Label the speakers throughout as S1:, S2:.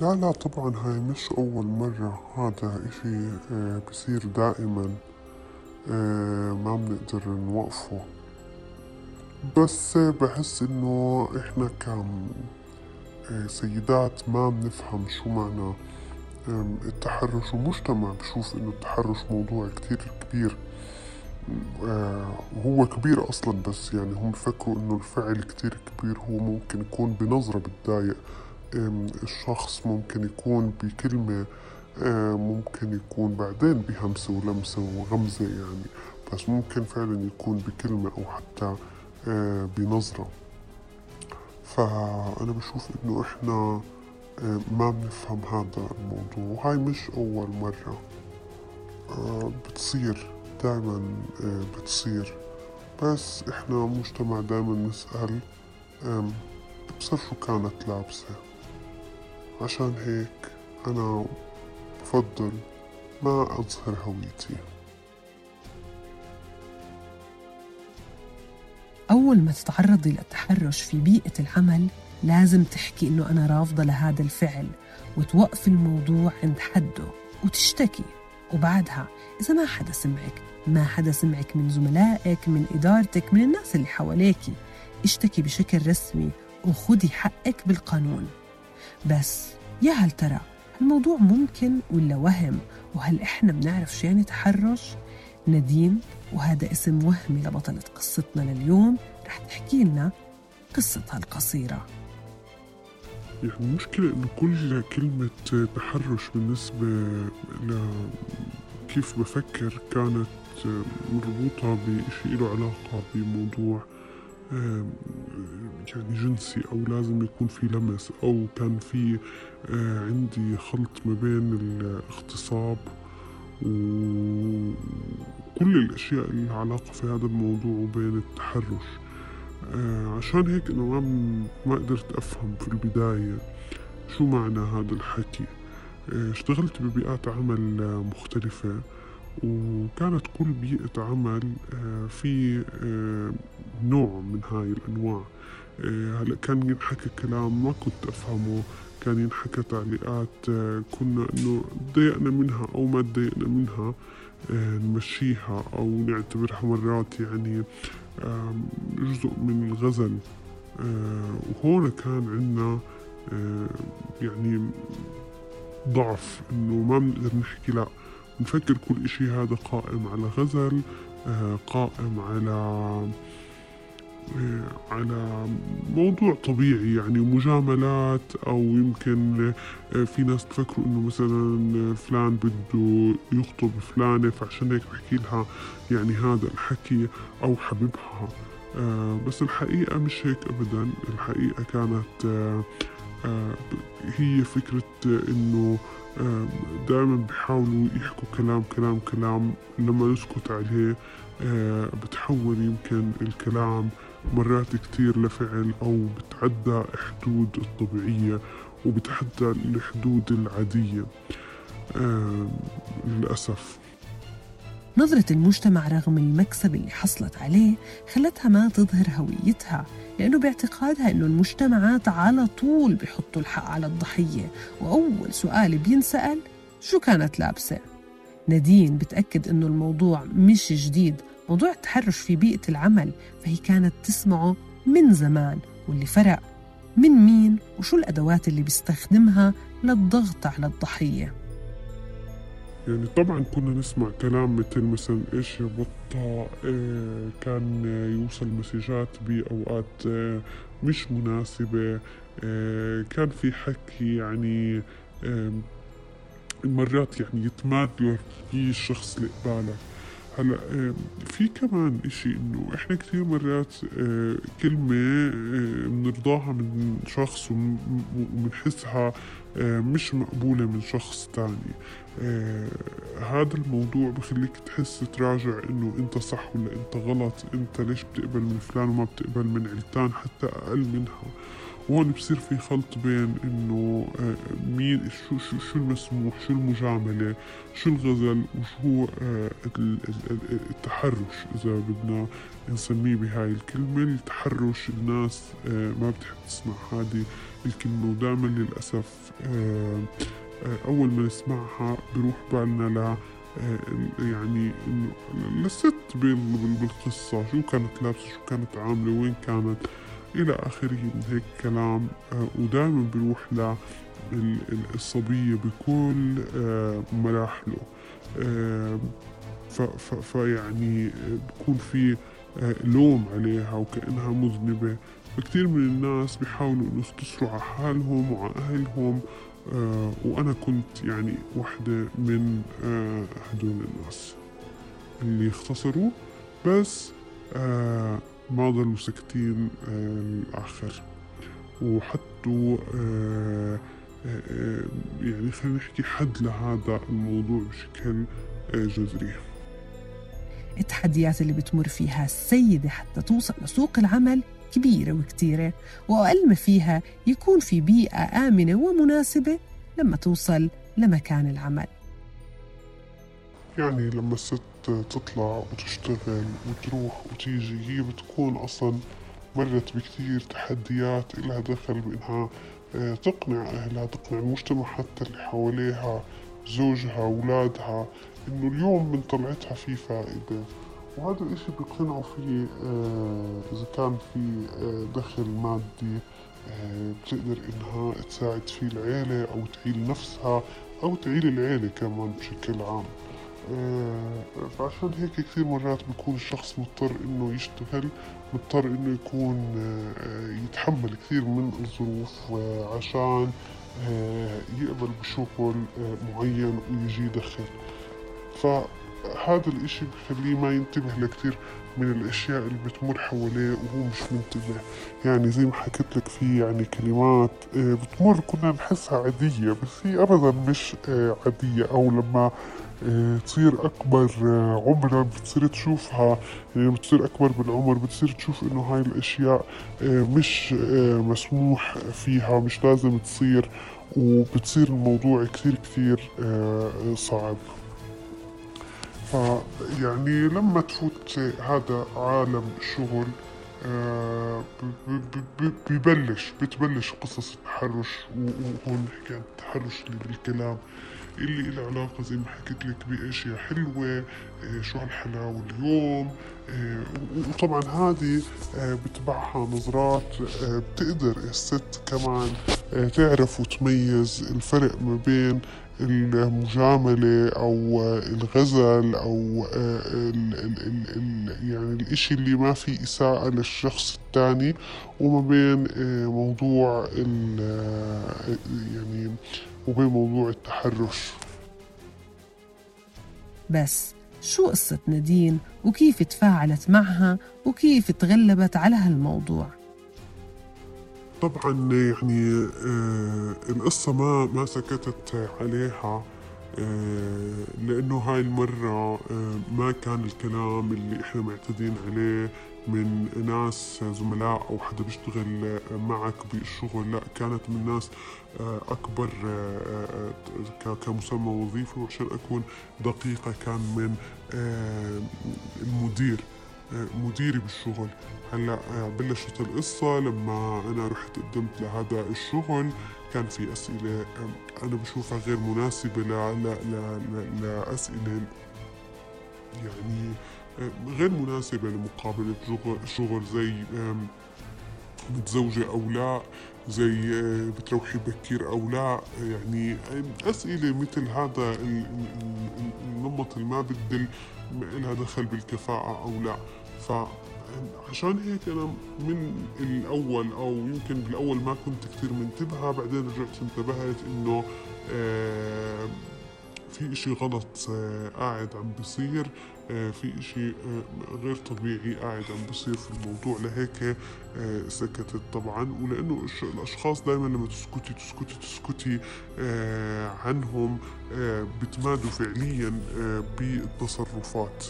S1: لا لا طبعا هاي مش أول مرة. هذا إشي آه، بصير دائما آه، ما بنقدر نوقفه. بس بحس إنه إحنا كسيدات ما بنفهم شو معنى التحرش. ومجتمع بشوف إنه التحرش موضوع كتير كبير. آه، وهو كبير أصلا بس يعني هم بفكروا إنه الفعل كتير كبير. هو ممكن يكون بنظرة بتضايق. الشخص ممكن يكون بكلمة آه، ممكن يكون بعدين بهمسة ولمسة وغمزة يعني بس ممكن فعلا يكون بكلمة أو حتى آه، بنظرة. فأنا بشوف إنه إحنا آه، ما بنفهم هذا الموضوع وهاي مش أول مرة. بتصير دائما بتصير. بس إحنا مجتمع دائما نسأل ابصر شو كانت لابسة. عشان هيك أنا بفضل ما أظهر هويتي.
S2: أول ما تتعرضي للتحرش في بيئة العمل لازم تحكي إنه أنا رافضة لهذا الفعل وتوقف الموضوع عند حده وتشتكي. وبعدها إذا ما حدا سمعك ما حدا سمعك من زملائك من إدارتك من الناس اللي حواليكي اشتكي بشكل رسمي وخدي حقك بالقانون. بس يا هل ترى الموضوع ممكن ولا وهم وهل إحنا بنعرف شو يعني تحرش؟ نادين وهذا اسم وهمي لبطلة قصتنا لليوم رح تحكي لنا قصتها القصيرة
S1: يعني المشكلة إنه كل كلمة تحرش بالنسبة ل كيف بفكر كانت مربوطة بشيء له علاقة بموضوع يعني جنسي أو لازم يكون في لمس أو كان في آه، عندي خلط ما بين الاغتصاب وكل الأشياء اللي علاقة في هذا الموضوع وبين التحرش. آه، عشان هيك إنه ما ما قدرت أفهم في البداية شو معنى هذا الحكي. آه، اشتغلت ببيئات عمل مختلفة وكانت كل بيئة عمل في نوع من هاي الأنواع. هلا كان ينحكى كلام ما كنت أفهمه. كان ينحكى تعليقات آه، كنا إنه تضايقنا منها أو ما تضايقنا منها آه، نمشيها أو نعتبرها مرات يعني جزء من الغزل. وهون كان عندنا يعني ضعف إنه ما بنقدر نحكي لا نفكر كل إشي هذا قائم على غزل قائم على على موضوع طبيعي يعني مجاملات أو يمكن آه، في ناس تفكروا إنه مثلا فلان بده يخطب فلانة فعشان هيك بحكي لها يعني هذا الحكي أو حبيبها. آه، بس الحقيقة مش هيك أبدا. الحقيقة كانت آه، آه، هي فكرة إنه دائما بيحاولوا يحكوا كلام كلام كلام. لما نسكت عليه بتحول يمكن الكلام مرات كتير لفعل أو بتعدى حدود الطبيعية وبتعدى الحدود العادية. آه، للأسف.
S2: نظرة المجتمع رغم المكسب اللي حصلت عليه خلتها ما تظهر هويتها لأنه باعتقادها أنه المجتمعات على طول بيحطوا الحق على الضحية. وأول سؤال بينسأل شو كانت لابسة؟ نادين بتأكد أنه الموضوع مش جديد موضوع التحرش في بيئة العمل فهي كانت تسمعه من زمان. واللي فرق من مين وشو الأدوات اللي بيستخدمها للضغط على الضحية؟
S1: يعني طبعا كنا نسمع كلام مثل مثلا إيش بطة إيه كان يوصل مسجات بأوقات إيه مش مناسبة إيه كان في حكي يعني إيه مرات يعني يتمادر فيه الشخص اللي قبالك هلا إيه في كمان إشي إنه إحنا كثير مرات إيه كلمة إيه بنرضاها من شخص وبنحسها مش مقبولة من شخص تاني. آه هذا الموضوع بخليك تحس تراجع إنه أنت صح ولا أنت غلط أنت ليش بتقبل من فلان وما بتقبل من علتان حتى أقل منها. وهون بصير في خلط بين إنه آه مين شو شو شو المسموح شو المجاملة شو الغزل وشو آه التحرش. إذا بدنا نسميه بهاي الكلمة التحرش الناس آه ما بتحب تسمع هذه الكلمة. ودائما للأسف أول ما نسمعها بروح بالنا ل يعني للست بالقصة. شو كانت لابسة؟ شو كانت عاملة؟ وين كانت؟ إلى آخره من هيك كلام. ودائما بروح للصبية بكل مراحله. فيعني بكون في لوم عليها وكأنها مذنبة. فكتير من الناس بيحاولوا إنه يختصروا على حالهم وعلى أهلهم. آه وأنا كنت يعني واحدة من آه هدول الناس اللي اختصروا. بس آه ما ضلوا ساكتين آه الآخر. وحطوا آه آه يعني خلينا نحكي حد لهذا الموضوع بشكل جذري.
S2: التحديات اللي بتمر فيها السيدة حتى توصل لسوق العمل كبيرة وكتيرة وأقل ما فيها يكون في بيئة آمنة ومناسبة لما توصل لمكان العمل.
S1: يعني لما الست تطلع وتشتغل وتروح وتيجي. هي بتكون أصلا مرت بكتير تحديات إلها دخل بإنها آه، تقنع أهلها تقنع المجتمع حتى اللي حواليها زوجها أولادها إنه اليوم من طلعتها في فائدة. وهذا الإشي بيقتنعوا فيه آه إذا كان في آه دخل مادي بتقدر إنها تساعد فيه العيلة أو تعيل نفسها أو تعيل العيلة كمان بشكل عام. فعشان هيك كثير مرات بيكون الشخص مضطر إنه يشتغل مضطر إنه يكون آه يتحمل كثير من الظروف آه عشان آه يقبل بشغل آه معين ويجي دخل ف هذا الإشي بخليه ما ينتبه لكثير من الأشياء اللي بتمر حواليه وهو مش منتبه. يعني زي ما حكيت لك في يعني كلمات بتمر كنا نحسها عادية بس هي أبدا مش عادية. أو لما تصير أكبر عمرا بتصير تشوفها يعني بتصير أكبر بالعمر بتصير تشوف إنه هاي الأشياء مش مسموح فيها مش لازم تصير. وبتصير الموضوع كثير كثير صعب. فيعني لما تفوت هذا عالم الشغل آه ببلش بتبلش قصص التحرش وهون نحكي عن التحرش اللي بالكلام اللي له علاقة زي ما حكيت لك بأشياء حلوة آه شو هالحلاوة اليوم آه وطبعا هذه بتبعها نظرات بتقدر الست كمان تعرف وتميز الفرق ما بين المجاملة أو الغزل أو ال ال ال ال يعني الإشي اللي ما في إساءة للشخص الثاني وما بين موضوع يعني وبين موضوع التحرش.
S2: بس شو قصة نادين؟ وكيف تفاعلت معها؟ وكيف تغلبت على هالموضوع؟
S1: طبعا يعني آه القصة ما ما سكتت عليها آه لأنه هاي المرة آه ما كان الكلام اللي إحنا معتادين عليه من ناس زملاء أو حدا بيشتغل معك بالشغل لا كانت من ناس أكبر كمسمى وظيفي وعشان أكون دقيقة كان من المدير. مديري بالشغل. هلا بلشت القصة لما أنا رحت قدمت لهذا الشغل. كان في أسئلة أنا بشوفها غير مناسبة لا لا لا لأسئلة يعني غير مناسبة لمقابلة شغل زي متزوجة أو لا زي بتروحي بكير أو لا يعني أسئلة مثل هذا النمط اللي ما بدل لها دخل بالكفاءة أو لا. فعشان هيك أنا من الأول أو يمكن بالأول ما كنت كثير منتبهة بعدين رجعت انتبهت إنه آه في إشي غلط آه قاعد عم بصير آه في إشي آه غير طبيعي قاعد عم بصير في الموضوع. لهيك سكتت طبعا. ولأنه الأشخاص دائما لما تسكتي تسكتي تسكتي عنهم بتمادوا فعليا بالتصرفات.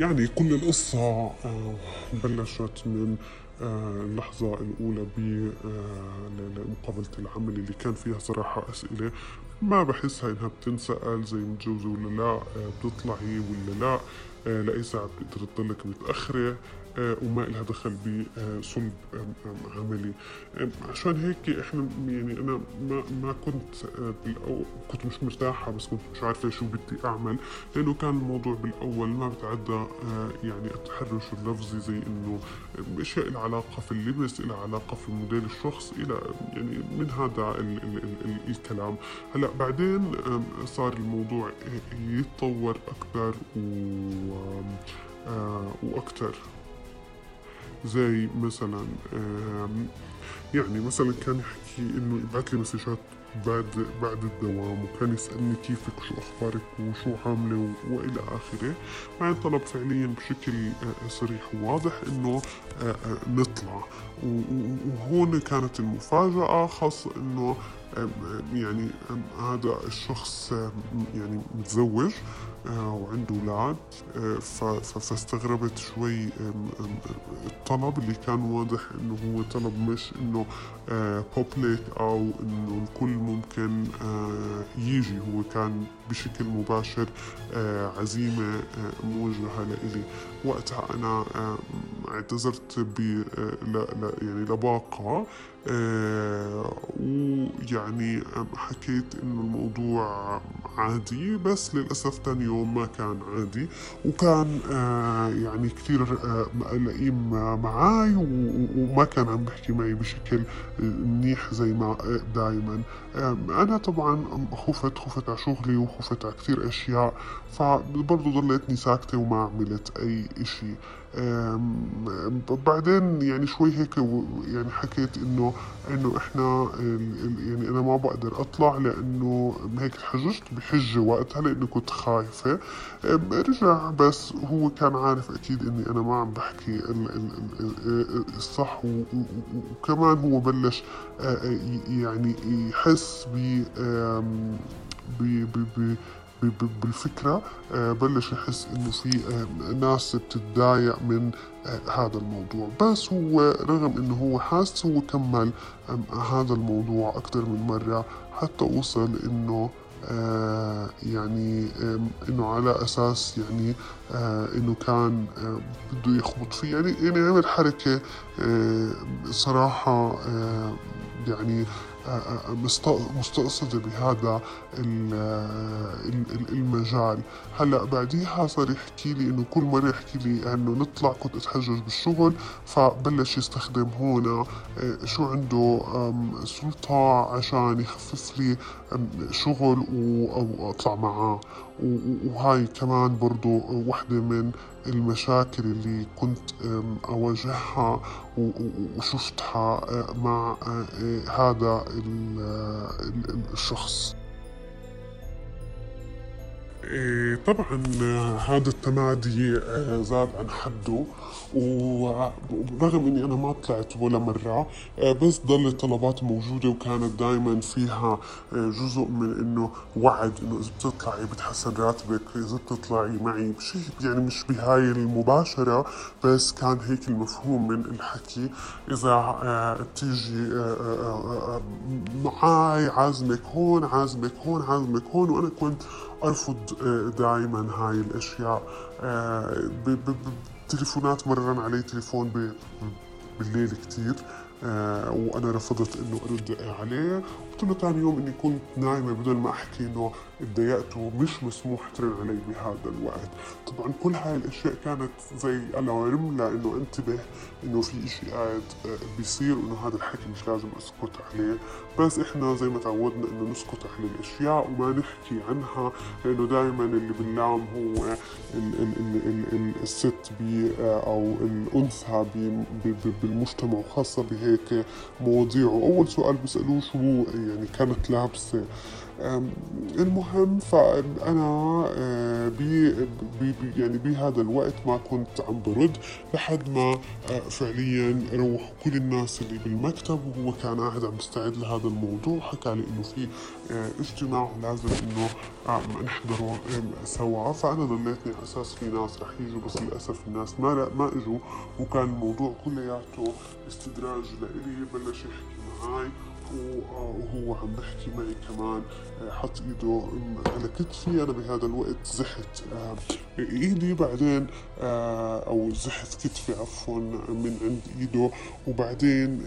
S1: يعني كل القصة بلشت من اللحظة الأولى بمقابلة العمل اللي كان فيها صراحة أسئلة. ما بحسها إنها بتنسأل زي متجوزة ولا لا بتطلعي ولا لا لأي ساعة بتقدر تضلك متأخرة. آه، وما لها دخل بصلب عملي. عشان هيك إحنا يعني أنا ما ما كنت بالأول كنت مش مرتاحة بس كنت مش عارفة شو بدي أعمل لأنه كان الموضوع بالأول ما بتعدى يعني التحرش اللفظي زي إنه أشياء لها علاقة في اللبس لها علاقة في موديل الشخص إلى يعني من هذا ال ال ال الكلام. هلأ بعدين صار الموضوع يتطور أكثر و وأكثر زي مثلا يعني مثلا كان يحكي إنه يبعث لي مسجات بعد بعد الدوام وكان يسألني كيفك شو أخبارك وشو عاملة وإلى آخره. بعدين طلب فعليا بشكل صريح وواضح إنه نطلع. وهون كانت المفاجأة خاصة إنه يعني هذا الشخص يعني متزوج وعنده أولاد فاستغربت شوي الطلب اللي كان واضح إنه هو طلب مش إنه بوبليك أو إنه الكل ممكن يجي هو كان بشكل مباشر عزيمة موجهة لإلي. وقتها أنا اعتذرت ب يعني لباقة ويعني حكيت إنه الموضوع عادي بس للأسف تاني يوم ما كان عادي. وكان يعني كثير لئيم معاي وما كان عم بحكي معي بشكل منيح زي ما دايما. أنا طبعا خفت خفت على شغلي وخفت على كثير أشياء فبرضه ضليتني ساكتة وما عملت أي إشي. بعدين يعني شوي هيك يعني حكيت إنه إنه إحنا يعني أنا ما بقدر أطلع لأنه هيك حججت بحجة وقتها لأنه كنت خايفة. رجع بس هو كان عارف أكيد إني أنا ما عم بحكي الصح وكمان هو بلش يعني يحس ب بالفكرة بلش يحس إنه في ناس بتتضايق من هذا الموضوع. بس هو رغم إنه هو حاس هو كمل هذا الموضوع أكثر من مرة حتى وصل إنه آه يعني آه إنه على أساس يعني آه إنه كان بده يخبط فيه. يعني يعني عمل حركة صراحة يعني مستقصدة بهذا المجال. هلأ بعديها صار يحكي لي إنه كل مرة يحكي لي إنه نطلع كنت أتحجج بالشغل فبلش يستخدم هون شو عنده سلطة عشان يخفف لي شغل أو اطلع معاه وهاي كمان برضو وحدة من المشاكل اللي كنت أواجهها وشفتها مع هذا الشخص. طبعا هذا التمادي زاد عن حده ورغم إني أنا ما طلعت ولا مرة بس ضلت طلبات موجودة وكانت دائما فيها جزء من إنه وعد إنه إذا بتطلعي بتحسن راتبك إذا بتطلعي معي بشيء يعني مش بهاي المباشرة بس كان هيك المفهوم من الحكي. إذا بتيجي معاي عازمك هون عازمك هون عازمك هون وأنا كنت أرفض دائما هاي الأشياء. تليفونات مرة علي تليفون بالليل كتير. آه وأنا رفضت إنه أرد عليه. له ثاني يوم إني كنت نايمه بدون ما أحكي إنه تضايقت ومش مسموح ترن علي بهذا الوقت طبعا كل هاي الأشياء كانت زي alarm لإنه انتبه إنه في إشي قاعد بيصير وإنه هذا الحكي مش لازم أسكت عليه. بس إحنا زي ما تعودنا إنه نسكت عن الأشياء وما نحكي عنها لإنه دائما اللي بنلام هو ال ال ال ال الست بي أو الأنثى بالمجتمع وخاصة بهيك مواضيع. وأول سؤال بيسألوه شو يعني كانت لابسة. المهم فأنا بي بي يعني بهذا الوقت ما كنت عم برد لحد ما فعليا روحوا كل الناس اللي بالمكتب وهو كان قاعد عم يستعد لهذا الموضوع حكى لي إنه في اجتماع ولازم إنه نحضره سوا. فأنا ضليتني على أساس في ناس رح يجوا بس للأسف الناس ما ما إجوا. وكان الموضوع كلياته استدراج لإلي بلش يحكي معي وهو عم بحكي معي كمان حط إيده على كتفي أنا بهذا الوقت زحت إيدي بعدين أو زحت كتفي عفوا من عند إيده وبعدين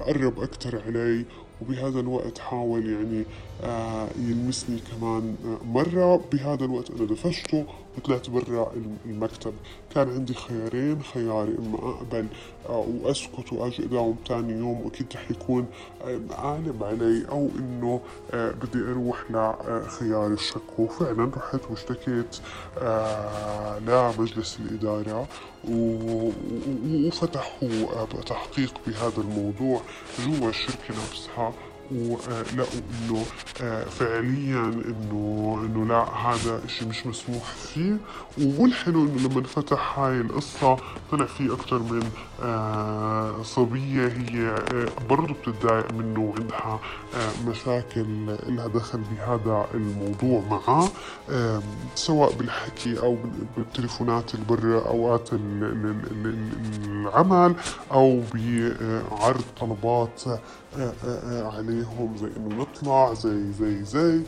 S1: قرب أكثر علي وبهذا الوقت حاول يعني آه يلمسني كمان آه مرة بهذا الوقت أنا دفشته وطلعت برا المكتب. كان عندي خيارين خياري إما أقبل آه وأسكت وأجي أداوم تاني يوم وأكيد رح يكون عالم علي أو إنه آه بدي أروح لخيار الشك. وفعلا رحت واشتكيت آه لمجلس الإدارة وفتحوا تحقيق بهذا الموضوع جوا الشركة نفسها. ولقوا إنه فعليا إنه إنه لا هذا الشيء مش مسموح فيه. والحلو إنه لما انفتح هاي القصة طلع في أكثر من صبية هي برضه بتتضايق منه وعندها مشاكل لها دخل بهذا الموضوع معه. سواء بالحكي أو بالتليفونات اللي برا اوقات العمل أو بعرض طلبات عليهم زي إنه نطلع زي زي زي.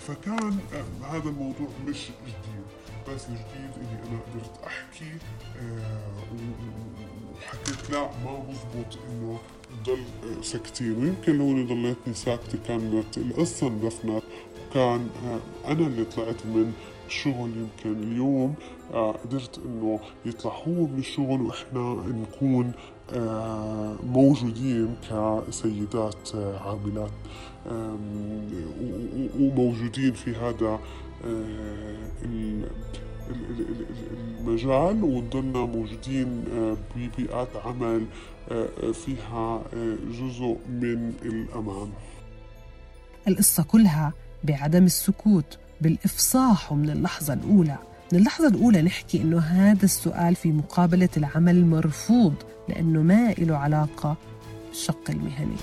S1: فكان هذا الموضوع مش جديد بس الجديد إني أنا قدرت أحكي وحكيت لا ما بزبط إنه نضل ساكتين. ويمكن لو إني ضليتني ساكتة كانت القصة اندفنت. وكان أنا اللي طلعت من الشغل يمكن اليوم آه قدرت إنه يطلع هو من الشغل وإحنا نكون آه موجودين كسيدات آه عاملات وموجودين في هذا المجال ونضلنا موجودين ببيئات عمل فيها جزء من الأمان.
S2: القصة كلها بعدم السكوت. بالإفصاح من اللحظة الأولى. من اللحظة الأولى نحكي إنه هذا السؤال في مقابلة العمل مرفوض لأنه ما له علاقة بالشق المهني.